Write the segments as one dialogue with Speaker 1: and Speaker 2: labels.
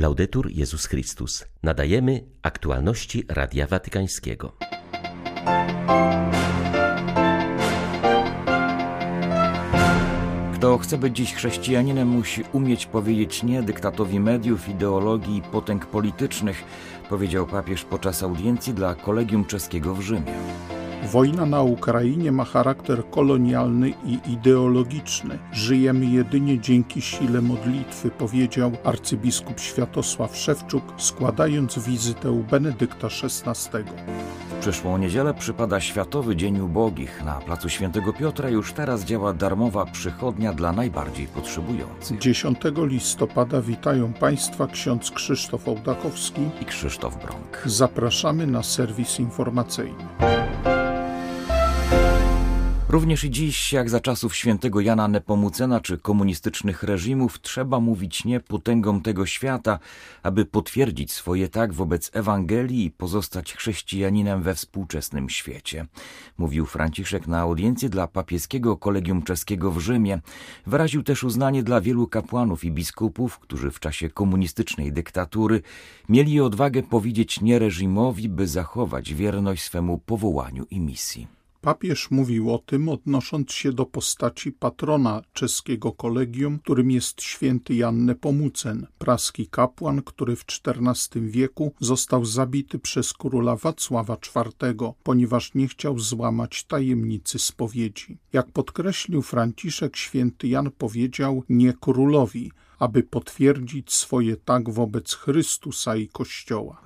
Speaker 1: Laudetur Jezus Chrystus. Nadajemy aktualności Radia Watykańskiego.
Speaker 2: Kto chce być dziś chrześcijaninem, musi umieć powiedzieć nie dyktatowi mediów, ideologii i potęg politycznych, powiedział papież podczas audiencji dla kolegium czeskiego w Rzymie.
Speaker 3: Wojna na Ukrainie ma charakter kolonialny i ideologiczny. Żyjemy jedynie dzięki sile modlitwy, powiedział arcybiskup Światosław Szewczuk, składając wizytę u Benedykta XVI.
Speaker 2: W przyszłą niedzielę przypada Światowy Dzień Ubogich. Na placu Świętego Piotra już teraz działa darmowa przychodnia dla najbardziej potrzebujących.
Speaker 3: 10 listopada witają Państwa ksiądz Krzysztof Ołdakowski
Speaker 2: i Krzysztof Brąk.
Speaker 3: Zapraszamy na serwis informacyjny.
Speaker 2: Również i dziś, jak za czasów świętego Jana Nepomucena czy komunistycznych reżimów, trzeba mówić nie potęgom tego świata, aby potwierdzić swoje tak wobec Ewangelii i pozostać chrześcijaninem we współczesnym świecie. Mówił Franciszek na audiencji dla papieskiego kolegium czeskiego w Rzymie. Wyraził też uznanie dla wielu kapłanów i biskupów, którzy w czasie komunistycznej dyktatury mieli odwagę powiedzieć nie reżimowi, by zachować wierność swemu powołaniu i misji.
Speaker 3: Papież mówił o tym, odnosząc się do postaci patrona czeskiego kolegium, którym jest święty Jan Nepomucen, praski kapłan, który w XIV wieku został zabity przez króla Wacława IV, ponieważ nie chciał złamać tajemnicy spowiedzi. Jak podkreślił Franciszek, święty Jan powiedział nie królowi, aby potwierdzić swoje tak wobec Chrystusa i Kościoła.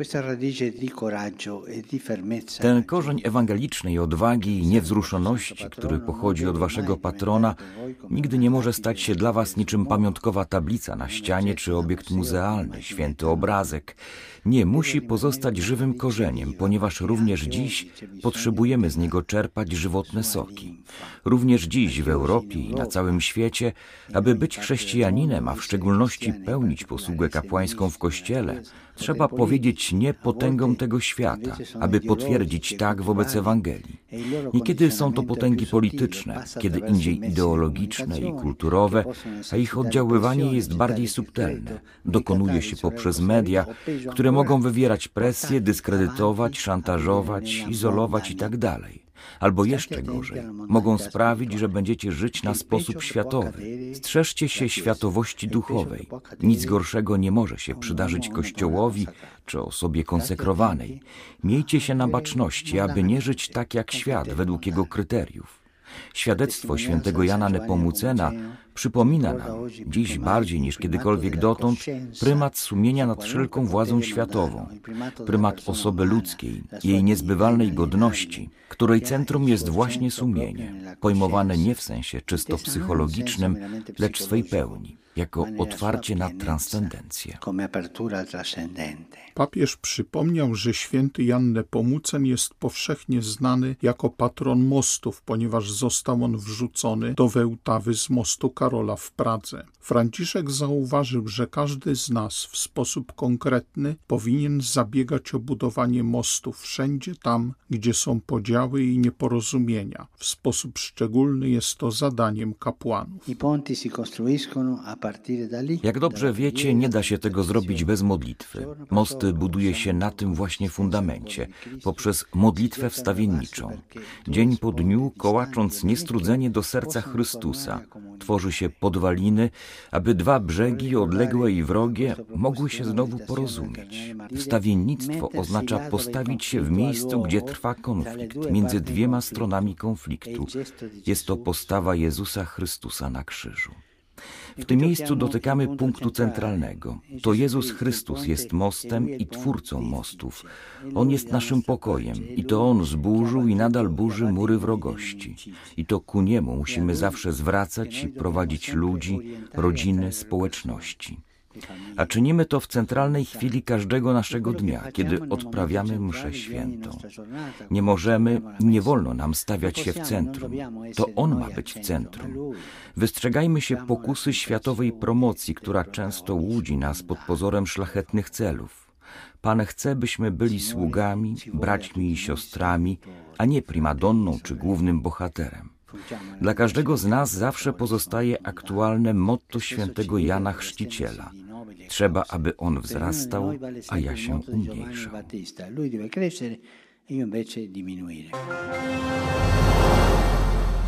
Speaker 2: E Ten korzeń ewangelicznej odwagi i niewzruszoności, który pochodzi od waszego patrona, nigdy nie może stać się dla was niczym pamiątkowa tablica na ścianie czy obiekt muzealny, święty obrazek. Nie, musi pozostać żywym korzeniem, ponieważ również dziś potrzebujemy z niego czerpać żywotne soki. Również dziś w Europie i na całym świecie, aby być chrześcijaninem, a w szczególności pełnić posługę kapłańską w Kościele, trzeba powiedzieć nie potęgom tego świata, aby potwierdzić tak wobec Ewangelii. Niekiedy są to potęgi polityczne, kiedy indziej ideologiczne i kulturowe, a ich oddziaływanie jest bardziej subtelne. Dokonuje się poprzez media, które mogą wywierać presję, dyskredytować, szantażować, izolować itd albo jeszcze gorzej, mogą sprawić, że będziecie żyć na sposób światowy. Strzeżcie się światowości duchowej. Nic gorszego nie może się przydarzyć Kościołowi czy osobie konsekrowanej. Miejcie się na baczności, aby nie żyć tak jak świat, według jego kryteriów. Świadectwo świętego Jana Nepomucena przypomina nam, dziś bardziej niż kiedykolwiek dotąd, prymat sumienia nad wszelką władzą światową, prymat osoby ludzkiej, jej niezbywalnej godności, której centrum jest właśnie sumienie, pojmowane nie w sensie czysto psychologicznym, lecz swej pełni jako otwarcie na transcendencję.
Speaker 3: Papież przypomniał, że święty Jan Nepomucen jest powszechnie znany jako patron mostów, ponieważ został on wrzucony do Wełtawy z mostu Karola w Pradze. Franciszek zauważył, że każdy z nas w sposób konkretny powinien zabiegać o budowanie mostów wszędzie tam, gdzie są podziały i nieporozumienia. W sposób szczególny jest to zadaniem kapłanów.
Speaker 2: Jak dobrze wiecie, nie da się tego zrobić bez modlitwy. Mosty buduje się na tym właśnie fundamencie, poprzez modlitwę wstawienniczą. Dzień po dniu, kołacząc niestrudzenie do serca Chrystusa, tworzy się podwaliny, aby dwa brzegi, odległe i wrogie, mogły się znowu porozumieć. Wstawiennictwo oznacza postawić się w miejscu, gdzie trwa konflikt między dwiema stronami konfliktu. Jest to postawa Jezusa Chrystusa na krzyżu. W tym miejscu dotykamy punktu centralnego. To Jezus Chrystus jest mostem i twórcą mostów. On jest naszym pokojem i to On zburzył i nadal burzy mury wrogości. I to ku Niemu musimy zawsze zwracać i prowadzić ludzi, rodziny, społeczności. A czynimy to w centralnej chwili każdego naszego dnia, kiedy odprawiamy mszę świętą. Nie możemy nie wolno nam stawiać się w centrum. To On ma być w centrum. Wystrzegajmy się pokusy światowej promocji, która często łudzi nas pod pozorem szlachetnych celów. Pan chce, byśmy byli sługami, braćmi i siostrami, a nie primadonną czy głównym bohaterem. Dla każdego z nas zawsze pozostaje aktualne motto świętego Jana Chrzciciela – Trzeba, aby on wzrastał, a ja się umniejszał.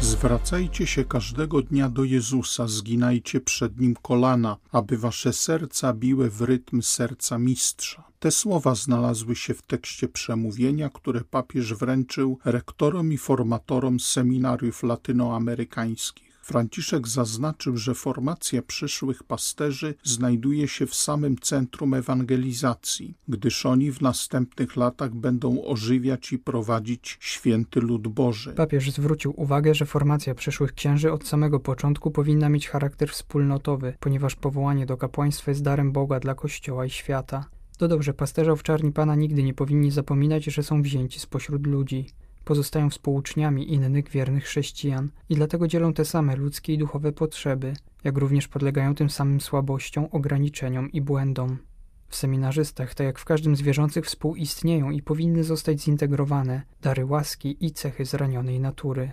Speaker 3: Zwracajcie się każdego dnia do Jezusa, zginajcie przed Nim kolana, aby wasze serca biły w rytm serca mistrza. Te słowa znalazły się w tekście przemówienia, które papież wręczył rektorom i formatorom seminariów latynoamerykańskich. Franciszek zaznaczył, że formacja przyszłych pasterzy znajduje się w samym centrum ewangelizacji, gdyż oni w następnych latach będą ożywiać i prowadzić święty lud Boży.
Speaker 4: Papież zwrócił uwagę, że formacja przyszłych księży od samego początku powinna mieć charakter wspólnotowy, ponieważ powołanie do kapłaństwa jest darem Boga dla Kościoła i świata. Dodał, że pasterze owczarni Pana nigdy nie powinni zapominać, że są wzięci spośród ludzi pozostają współuczniami innych wiernych chrześcijan i dlatego dzielą te same ludzkie i duchowe potrzeby, jak również podlegają tym samym słabościom, ograniczeniom i błędom. W seminarzystach, tak jak w każdym z wierzących, współistnieją i powinny zostać zintegrowane dary łaski i cechy zranionej natury.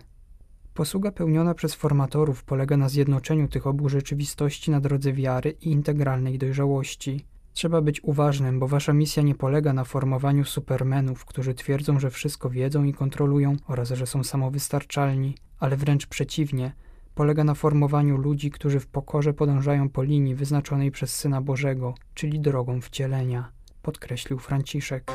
Speaker 4: Posługa pełniona przez formatorów polega na zjednoczeniu tych obu rzeczywistości na drodze wiary i integralnej dojrzałości. Trzeba być uważnym, bo wasza misja nie polega na formowaniu supermenów, którzy twierdzą, że wszystko wiedzą i kontrolują oraz że są samowystarczalni, ale wręcz przeciwnie, polega na formowaniu ludzi, którzy w pokorze podążają po linii wyznaczonej przez Syna Bożego, czyli drogą wcielenia, podkreślił Franciszek.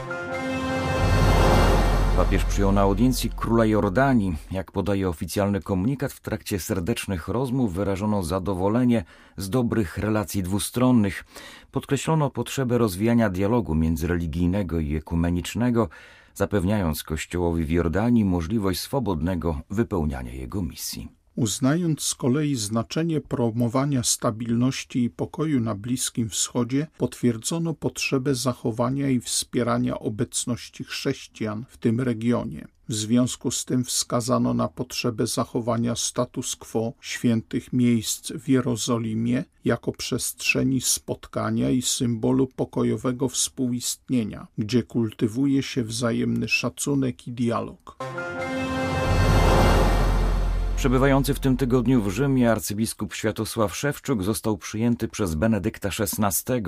Speaker 2: Papież przyjął na audiencji króla Jordanii. Jak podaje oficjalny komunikat, w trakcie serdecznych rozmów wyrażono zadowolenie z dobrych relacji dwustronnych. Podkreślono potrzebę rozwijania dialogu międzyreligijnego i ekumenicznego, zapewniając Kościołowi w Jordanii możliwość swobodnego wypełniania jego misji
Speaker 3: uznając z kolei znaczenie promowania stabilności i pokoju na Bliskim Wschodzie, potwierdzono potrzebę zachowania i wspierania obecności chrześcijan w tym regionie. W związku z tym wskazano na potrzebę zachowania status quo świętych miejsc w Jerozolimie jako przestrzeni spotkania i symbolu pokojowego współistnienia, gdzie kultywuje się wzajemny szacunek i dialog.
Speaker 2: Przebywający w tym tygodniu w Rzymie arcybiskup Światosław Szewczuk został przyjęty przez Benedykta XVI.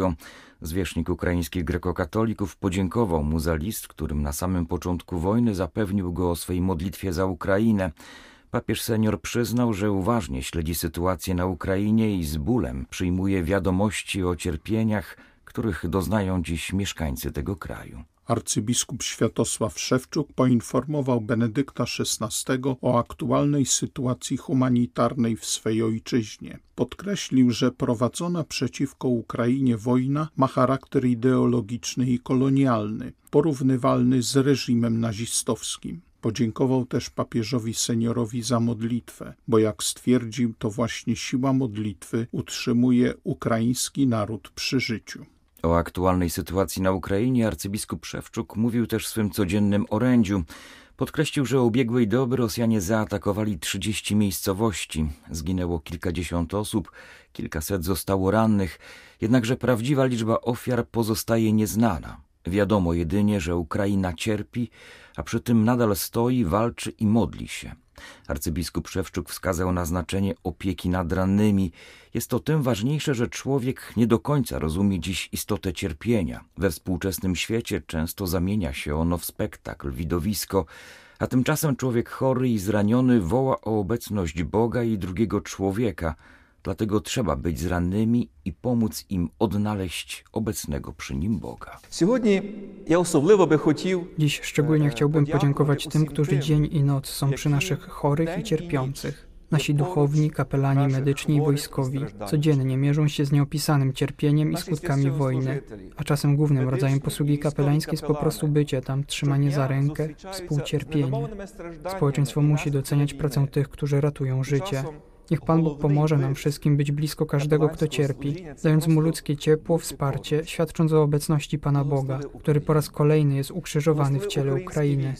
Speaker 2: Zwierzchnik ukraińskich grekokatolików podziękował mu za list, którym na samym początku wojny zapewnił go o swej modlitwie za Ukrainę. Papież senior przyznał, że uważnie śledzi sytuację na Ukrainie i z bólem przyjmuje wiadomości o cierpieniach, których doznają dziś mieszkańcy tego kraju.
Speaker 3: Arcybiskup Światosław Szewczuk poinformował Benedykta XVI o aktualnej sytuacji humanitarnej w swej ojczyźnie. Podkreślił, że prowadzona przeciwko Ukrainie wojna ma charakter ideologiczny i kolonialny, porównywalny z reżimem nazistowskim. Podziękował też papieżowi seniorowi za modlitwę, bo jak stwierdził, to właśnie siła modlitwy utrzymuje ukraiński naród przy życiu.
Speaker 2: O aktualnej sytuacji na Ukrainie arcybiskup Szewczuk mówił też w swym codziennym orędziu. Podkreślił, że ubiegłej doby Rosjanie zaatakowali 30 miejscowości. Zginęło kilkadziesiąt osób, kilkaset zostało rannych, jednakże prawdziwa liczba ofiar pozostaje nieznana. Wiadomo jedynie, że Ukraina cierpi, a przy tym nadal stoi, walczy i modli się. Arcybiskup Szewczuk wskazał na znaczenie opieki nad rannymi. Jest to tym ważniejsze, że człowiek nie do końca rozumie dziś istotę cierpienia. We współczesnym świecie często zamienia się ono w spektakl, widowisko, a tymczasem człowiek chory i zraniony woła o obecność Boga i drugiego człowieka – Dlatego trzeba być z rannymi i pomóc im odnaleźć obecnego przy nim Boga.
Speaker 4: Dziś szczególnie chciałbym podziękować tym, którzy dzień i noc są przy naszych chorych i cierpiących. Nasi duchowni, kapelani medyczni i wojskowi codziennie mierzą się z nieopisanym cierpieniem i skutkami wojny, a czasem głównym rodzajem posługi kapelańskiej jest po prostu bycie tam, trzymanie za rękę, współcierpienie. Społeczeństwo musi doceniać pracę tych, którzy ratują życie. Niech Pan Bóg pomoże nam wszystkim być blisko każdego, kto cierpi, dając mu ludzkie ciepło, wsparcie, świadcząc o obecności Pana Boga, który po raz kolejny jest ukrzyżowany w ciele Ukrainy.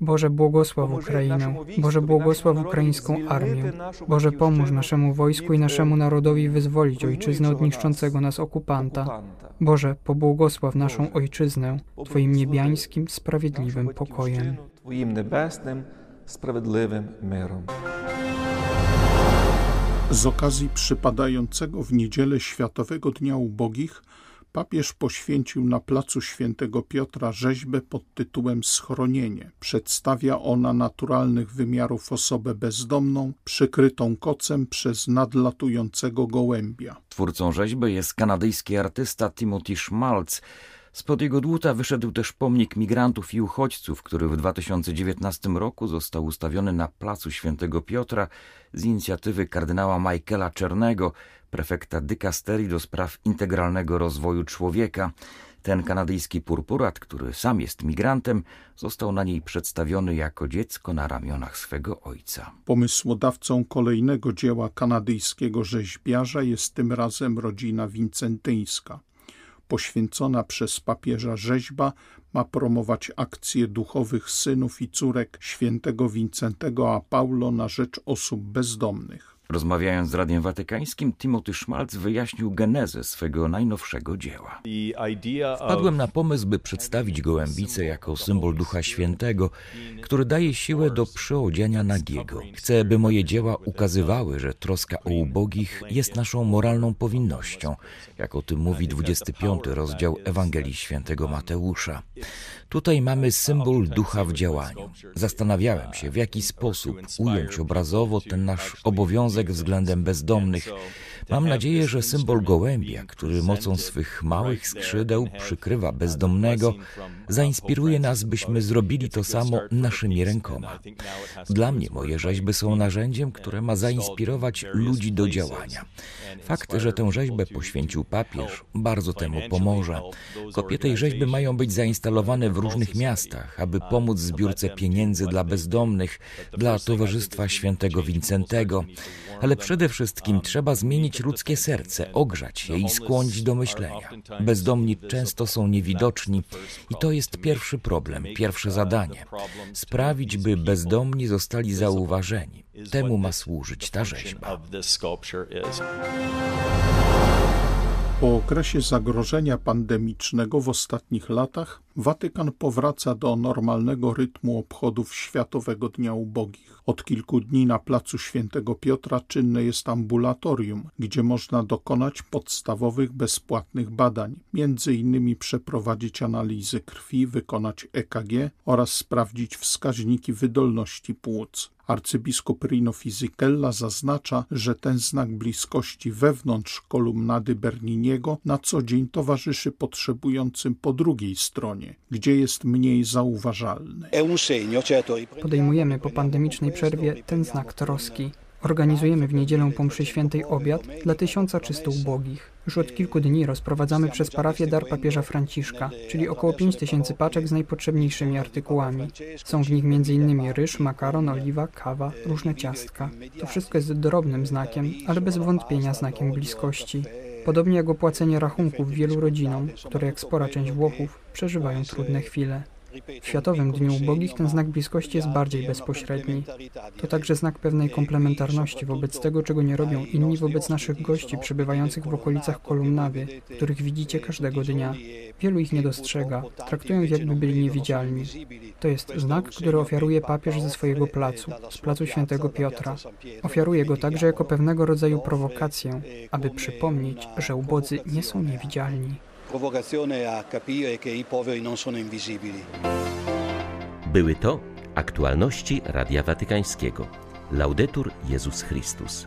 Speaker 4: Boże, błogosław Ukrainę. Boże, błogosław ukraińską armię. Boże, pomóż naszemu wojsku i naszemu narodowi wyzwolić ojczyznę od niszczącego nas okupanta. Boże, pobłogosław naszą ojczyznę Twoim niebiańskim, sprawiedliwym pokojem. Twoim niebesnym, sprawiedliwym
Speaker 2: mirem.
Speaker 3: Z okazji przypadającego w niedzielę Światowego Dnia Ubogich papież poświęcił na placu Świętego Piotra rzeźbę pod tytułem Schronienie. Przedstawia ona naturalnych wymiarów osobę bezdomną, przykrytą kocem przez nadlatującego gołębia.
Speaker 2: Twórcą rzeźby jest kanadyjski artysta Timothy Schmaltz. Spod jego dłuta wyszedł też pomnik migrantów i uchodźców, który w 2019 roku został ustawiony na placu Świętego Piotra z inicjatywy kardynała Michaela Czernego, prefekta dykasterii do spraw integralnego rozwoju człowieka. Ten kanadyjski purpurat, który sam jest migrantem, został na niej przedstawiony jako dziecko na ramionach swego ojca.
Speaker 3: Pomysłodawcą kolejnego dzieła kanadyjskiego rzeźbiarza jest tym razem rodzina wincentyńska. Poświęcona przez papieża rzeźba ma promować akcje duchowych synów i córek świętego Wincentego a Paulo na rzecz osób bezdomnych.
Speaker 2: Rozmawiając z Radiem Watykańskim, Timothy Schmalz wyjaśnił genezę swego najnowszego dzieła. Wpadłem na pomysł, by przedstawić gołębicę jako symbol Ducha Świętego, który daje siłę do przyodziania nagiego. Chcę, by moje dzieła ukazywały, że troska o ubogich jest naszą moralną powinnością, jak o tym mówi 25 rozdział Ewangelii Świętego Mateusza. Tutaj mamy symbol ducha w działaniu. Zastanawiałem się, w jaki sposób ująć obrazowo ten nasz obowiązek względem bezdomnych. Mam nadzieję, że symbol gołębia, który mocą swych małych skrzydeł przykrywa bezdomnego, zainspiruje nas, byśmy zrobili to samo naszymi rękoma. Dla mnie moje rzeźby są narzędziem, które ma zainspirować ludzi do działania. Fakt, że tę rzeźbę poświęcił papież, bardzo temu pomoże. Kopie tej rzeźby mają być zainstalowane w różnych miastach, aby pomóc zbiórce pieniędzy dla bezdomnych, dla Towarzystwa Świętego Wincentego, ale przede wszystkim trzeba zmienić ludzkie serce, ogrzać je i skłonić do myślenia. Bezdomni często są niewidoczni i to jest pierwszy problem, pierwsze zadanie. Sprawić, by bezdomni zostali zauważeni. Temu ma służyć ta rzeźba.
Speaker 3: Po okresie zagrożenia pandemicznego w ostatnich latach Watykan powraca do normalnego rytmu obchodów Światowego Dnia Ubogich. Od kilku dni na placu Świętego Piotra czynne jest ambulatorium, gdzie można dokonać podstawowych bezpłatnych badań, między innymi przeprowadzić analizy krwi, wykonać EKG oraz sprawdzić wskaźniki wydolności płuc. Arcybiskup Rino Fisichella zaznacza, że ten znak bliskości wewnątrz kolumnady Berniniego na co dzień towarzyszy potrzebującym po drugiej stronie, gdzie jest mniej zauważalny.
Speaker 4: Podejmujemy po pandemicznej przerwie ten znak troski. Organizujemy w niedzielę po mszy świętej obiad dla tysiąca czysto ubogich. Już od kilku dni rozprowadzamy przez parafię dar papieża Franciszka, czyli około 5 tysięcy paczek z najpotrzebniejszymi artykułami. Są w nich m.in. ryż, makaron, oliwa, kawa, różne ciastka. To wszystko jest drobnym znakiem, ale bez wątpienia znakiem bliskości. Podobnie jak opłacenie rachunków wielu rodzinom, które jak spora część Włochów przeżywają trudne chwile. W Światowym Dniu Ubogich ten znak bliskości jest bardziej bezpośredni. To także znak pewnej komplementarności wobec tego, czego nie robią inni wobec naszych gości przebywających w okolicach kolumnady, których widzicie każdego dnia. Wielu ich nie dostrzega, traktują ich jakby byli niewidzialni. To jest znak, który ofiaruje papież ze swojego placu, z placu Świętego Piotra. Ofiaruje go także jako pewnego rodzaju prowokację, aby przypomnieć, że ubodzy nie są niewidzialni provocazione a capire che i poveri non sono invisibili.
Speaker 1: Były to aktualności Radia Watykańskiego. Laudetur Jezus Chrystus.